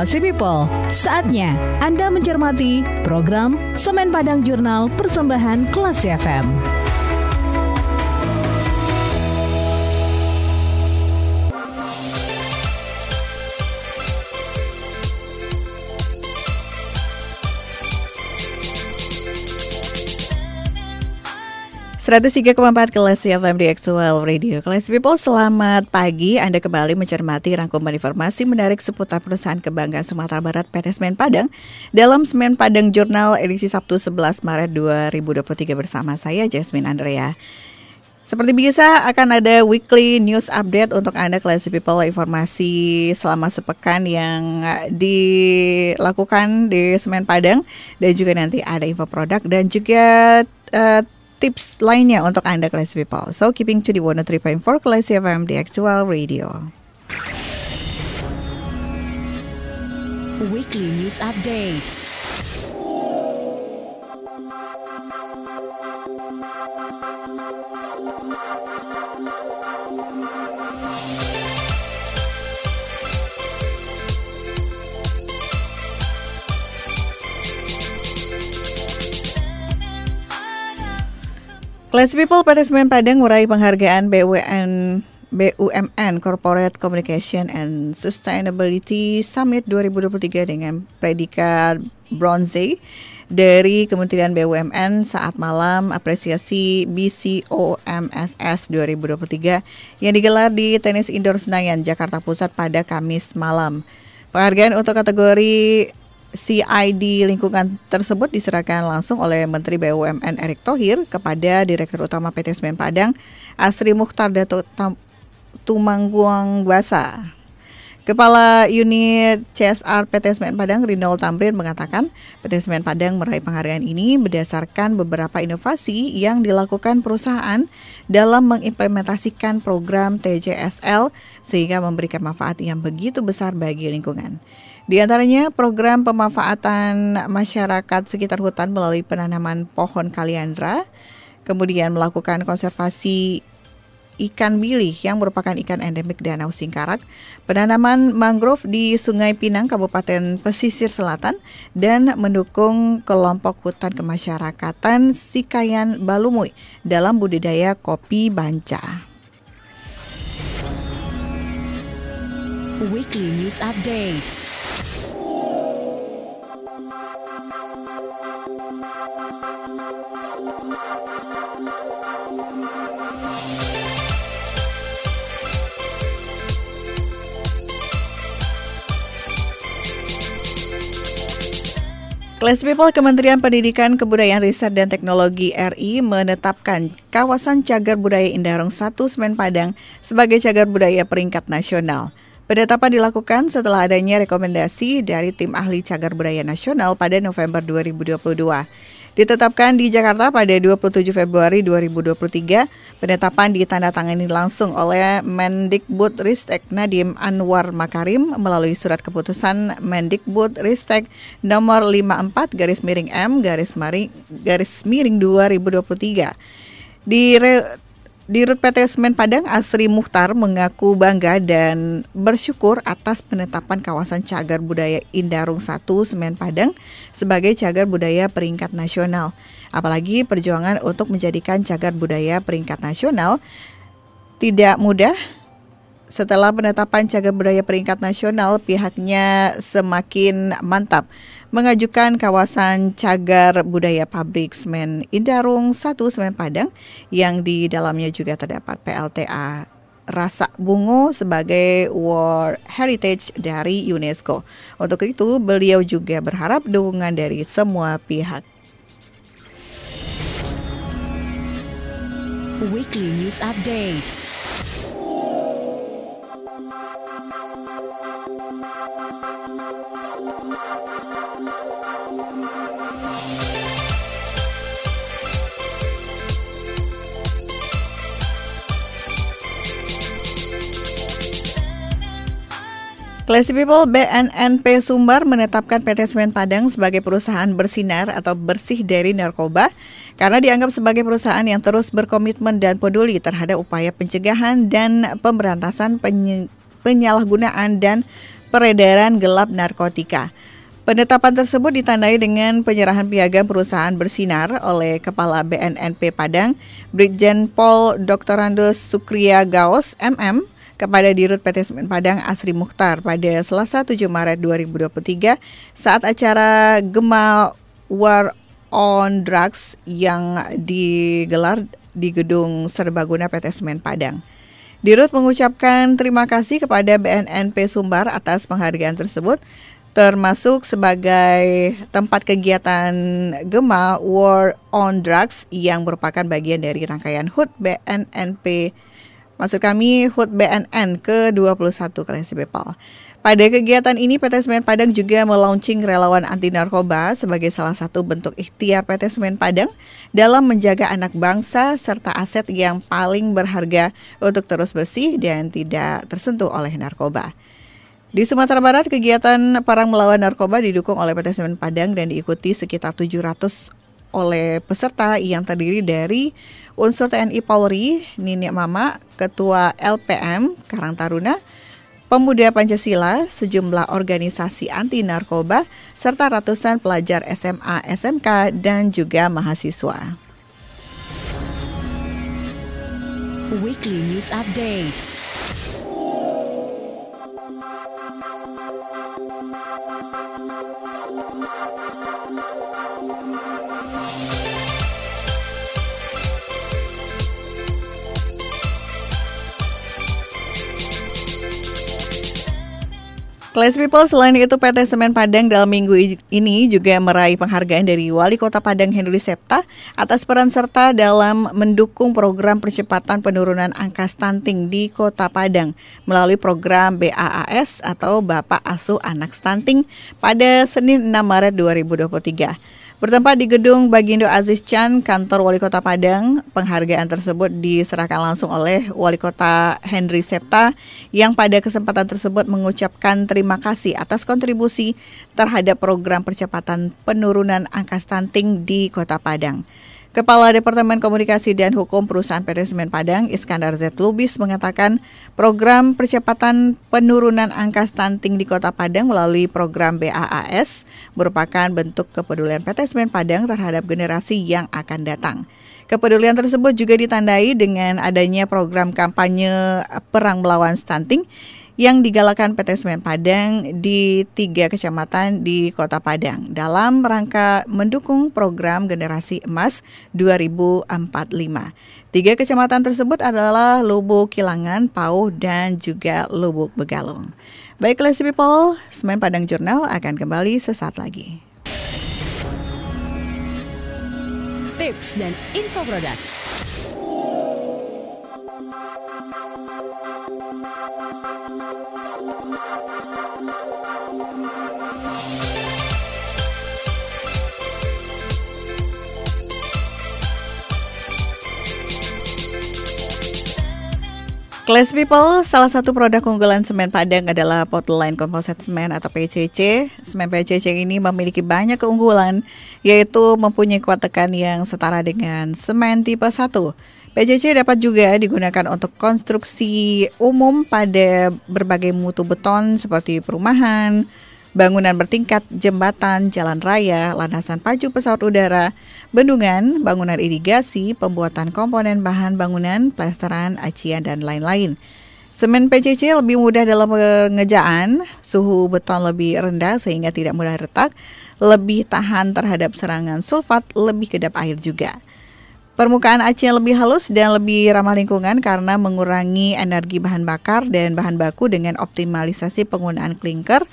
Classy People, saatnya Anda mencermati program Semen Padang Jurnal Persembahan Classy FM. Empat kelas FM di Actual Radio. Kelas People, selamat pagi. Anda kembali mencermati rangkuman informasi menarik seputar perusahaan kebanggaan Sumatera Barat PT Semen Padang. Dalam Semen Padang Jurnal edisi Sabtu 11 Maret 2023 bersama saya Jasmine Andrea. Seperti biasa akan ada weekly news update untuk Anda Classy People. Informasi selama sepekan yang dilakukan di Semen Padang. Dan juga nanti ada info produk dan juga uh, tips lainnya untuk Anda Class People. So keeping to the 103.4 Class FM di Actual Radio. Weekly News Update. Class People pada Semen Padang meraih penghargaan BUMN BUMN Corporate Communication and Sustainability Summit 2023 dengan predikat bronze dari Kementerian BUMN saat malam apresiasi BCOMSS 2023 yang digelar di Tenis Indoor Senayan, Jakarta Pusat pada Kamis malam. Penghargaan untuk kategori CID lingkungan tersebut diserahkan langsung oleh Menteri BUMN Erick Thohir kepada Direktur Utama PT Semen Padang Asri Mukhtar Dato Tumangguang Basa. Kepala Unit CSR PT Semen Padang Rinal Tamrin mengatakan PT Semen Padang meraih penghargaan ini berdasarkan beberapa inovasi yang dilakukan perusahaan dalam mengimplementasikan program TJSL sehingga memberikan manfaat yang begitu besar bagi lingkungan. Di antaranya program pemanfaatan masyarakat sekitar hutan melalui penanaman pohon kaliandra, kemudian melakukan konservasi ikan bilih yang merupakan ikan endemik Danau Singkarak, penanaman mangrove di Sungai Pinang, Kabupaten Pesisir Selatan, dan mendukung kelompok hutan kemasyarakatan Sikayan Balumui dalam budidaya kopi banca. Weekly News Update Class People Kementerian Pendidikan Kebudayaan Riset dan Teknologi RI menetapkan kawasan cagar budaya Indarong 1 Semen Padang sebagai cagar budaya peringkat nasional. Penetapan dilakukan setelah adanya rekomendasi dari tim ahli cagar budaya nasional pada November 2022 ditetapkan di Jakarta pada 27 Februari 2023. Penetapan ditandatangani langsung oleh Mendikbud Ristek Nadim Anwar Makarim melalui surat keputusan Mendikbud Ristek nomor 54 garis miring M garis miring garis miring 2023. Di di Rut PT Semen Padang, Asri Muhtar mengaku bangga dan bersyukur atas penetapan kawasan cagar budaya Indarung 1 Semen Padang sebagai cagar budaya peringkat nasional. Apalagi perjuangan untuk menjadikan cagar budaya peringkat nasional tidak mudah setelah penetapan cagar budaya peringkat nasional, pihaknya semakin mantap mengajukan kawasan cagar budaya pabrik semen Indarung 1 Semen Padang yang di dalamnya juga terdapat PLTA Rasa Bungo sebagai World Heritage dari UNESCO. Untuk itu, beliau juga berharap dukungan dari semua pihak. Weekly News Update Classy People BNNP Sumbar menetapkan PT Semen Padang sebagai perusahaan bersinar atau bersih dari narkoba karena dianggap sebagai perusahaan yang terus berkomitmen dan peduli terhadap upaya pencegahan dan pemberantasan penyalahgunaan dan peredaran gelap narkotika. Penetapan tersebut ditandai dengan penyerahan piagam perusahaan bersinar oleh Kepala BNNP Padang, Brigjen Pol Dr. Andos Sukriya Gaos, MM, kepada Dirut PT Semen Padang Asri Mukhtar pada Selasa 7 Maret 2023 saat acara Gema War on Drugs yang digelar di Gedung Serbaguna PT Semen Padang. Dirut mengucapkan terima kasih kepada BNNP Sumbar atas penghargaan tersebut termasuk sebagai tempat kegiatan Gema War on Drugs yang merupakan bagian dari rangkaian HUT BNNP Maksud kami HUT BNN ke-21 kalian Bepal. Pada kegiatan ini PT Semen Padang juga melaunching relawan anti narkoba sebagai salah satu bentuk ikhtiar PT Semen Padang dalam menjaga anak bangsa serta aset yang paling berharga untuk terus bersih dan tidak tersentuh oleh narkoba. Di Sumatera Barat, kegiatan Perang Melawan Narkoba didukung oleh PT Semen Padang dan diikuti sekitar 700 oleh peserta yang terdiri dari unsur TNI Polri, Nini Mama, Ketua LPM Karang Taruna, Pemuda Pancasila, sejumlah organisasi anti narkoba, serta ratusan pelajar SMA, SMK, dan juga mahasiswa. Weekly News Update Class People, selain itu PT Semen Padang dalam minggu ini juga meraih penghargaan dari Wali Kota Padang Henry Septa atas peran serta dalam mendukung program percepatan penurunan angka stunting di Kota Padang melalui program BAAS atau Bapak Asuh Anak Stunting pada Senin 6 Maret 2023. Bertempat di gedung Bagindo Aziz Chan, kantor Wali Kota Padang, penghargaan tersebut diserahkan langsung oleh Wali Kota Henry Septa yang pada kesempatan tersebut mengucapkan terima kasih atas kontribusi terhadap program percepatan penurunan angka stunting di Kota Padang. Kepala Departemen Komunikasi dan Hukum Perusahaan PT Semen Padang, Iskandar Z. Lubis, mengatakan program percepatan penurunan angka stunting di Kota Padang melalui program BAAS merupakan bentuk kepedulian PT Semen Padang terhadap generasi yang akan datang. Kepedulian tersebut juga ditandai dengan adanya program kampanye perang melawan stunting yang digalakan PT Semen Padang di tiga kecamatan di Kota Padang dalam rangka mendukung program Generasi Emas 2045. Tiga kecamatan tersebut adalah Lubuk Kilangan, Pauh, dan juga Lubuk Begalung. Baiklah si people, Semen Padang Jurnal akan kembali sesaat lagi. Tips dan info produk Class People, salah satu produk unggulan semen Padang adalah Potline Composite Semen atau PCC. Semen PCC ini memiliki banyak keunggulan, yaitu mempunyai kuat tekan yang setara dengan semen tipe 1. PCC dapat juga digunakan untuk konstruksi umum pada berbagai mutu beton seperti perumahan, bangunan bertingkat, jembatan, jalan raya, landasan pacu pesawat udara, bendungan, bangunan irigasi, pembuatan komponen bahan bangunan, plesteran, acian, dan lain-lain. Semen PCC lebih mudah dalam pengejaan, suhu beton lebih rendah sehingga tidak mudah retak, lebih tahan terhadap serangan sulfat, lebih kedap air juga. Permukaan acian lebih halus dan lebih ramah lingkungan karena mengurangi energi bahan bakar dan bahan baku dengan optimalisasi penggunaan klinker,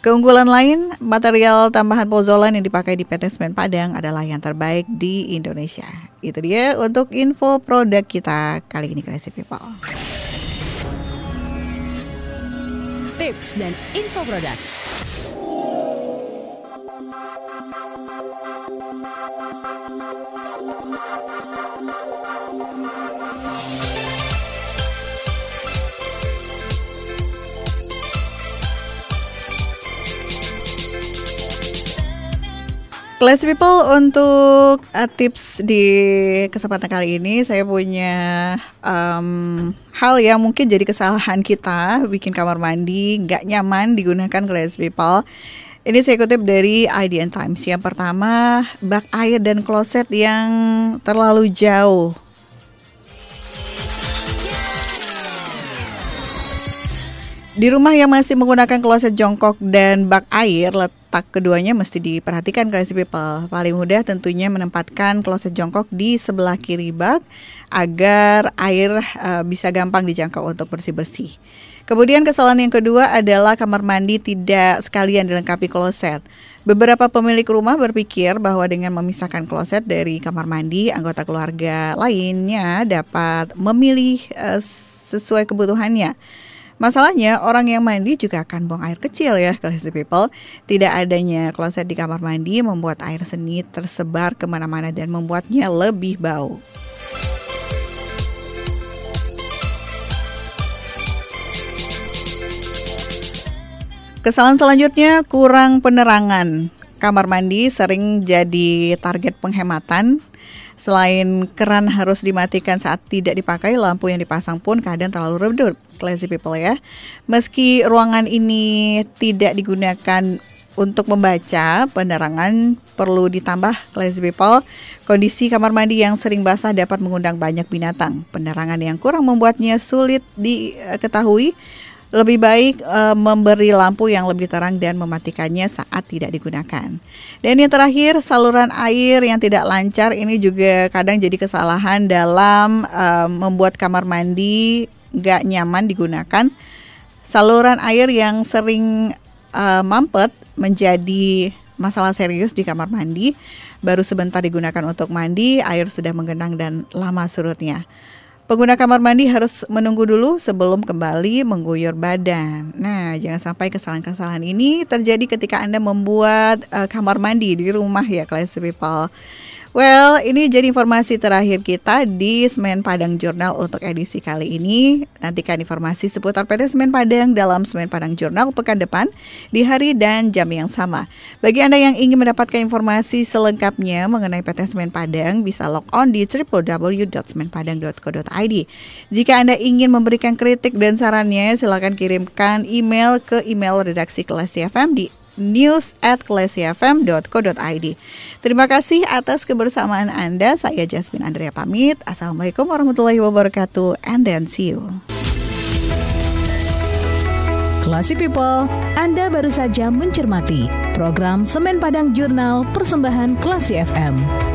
Keunggulan lain, material tambahan pozolan yang dipakai di PT Semen Padang adalah yang terbaik di Indonesia. Itu dia untuk info produk kita kali ini Crazy People. Tips dan info produk. Class People untuk uh, tips di kesempatan kali ini saya punya um, hal yang mungkin jadi kesalahan kita bikin kamar mandi nggak nyaman digunakan Class People. Ini saya kutip dari IDN Times. Yang pertama, bak air dan kloset yang terlalu jauh. Di rumah yang masih menggunakan kloset jongkok dan bak air, letak keduanya mesti diperhatikan guys people. Paling mudah tentunya menempatkan kloset jongkok di sebelah kiri bak agar air uh, bisa gampang dijangkau untuk bersih-bersih. Kemudian kesalahan yang kedua adalah kamar mandi tidak sekalian dilengkapi kloset. Beberapa pemilik rumah berpikir bahwa dengan memisahkan kloset dari kamar mandi, anggota keluarga lainnya dapat memilih uh, sesuai kebutuhannya. Masalahnya orang yang mandi juga akan buang air kecil ya classy people. Tidak adanya kloset di kamar mandi membuat air seni tersebar ke mana-mana dan membuatnya lebih bau. Kesalahan selanjutnya kurang penerangan. Kamar mandi sering jadi target penghematan Selain keran harus dimatikan saat tidak dipakai, lampu yang dipasang pun kadang terlalu redup. Classy people ya. Meski ruangan ini tidak digunakan untuk membaca, penerangan perlu ditambah classy people. Kondisi kamar mandi yang sering basah dapat mengundang banyak binatang. Penerangan yang kurang membuatnya sulit diketahui lebih baik e, memberi lampu yang lebih terang dan mematikannya saat tidak digunakan. Dan yang terakhir, saluran air yang tidak lancar ini juga kadang jadi kesalahan dalam e, membuat kamar mandi gak nyaman digunakan. Saluran air yang sering e, mampet menjadi masalah serius di kamar mandi. Baru sebentar digunakan untuk mandi, air sudah menggenang dan lama surutnya. Pengguna kamar mandi harus menunggu dulu sebelum kembali mengguyur badan. Nah, jangan sampai kesalahan-kesalahan ini terjadi ketika Anda membuat uh, kamar mandi di rumah ya, classy people. Well, ini jadi informasi terakhir kita di Semen Padang Jurnal untuk edisi kali ini. Nantikan informasi seputar PT Semen Padang dalam Semen Padang Jurnal pekan depan di hari dan jam yang sama. Bagi Anda yang ingin mendapatkan informasi selengkapnya mengenai PT Semen Padang, bisa log on di www.semenpadang.co.id. Jika Anda ingin memberikan kritik dan sarannya, silakan kirimkan email ke email redaksi kelas CFM di news at clasyfm.co.id. Terima kasih atas kebersamaan Anda. Saya Jasmine Andrea pamit. Assalamualaikum warahmatullahi wabarakatuh. And then see you. Classy People, Anda baru saja mencermati program Semen Padang Jurnal Persembahan Classy FM.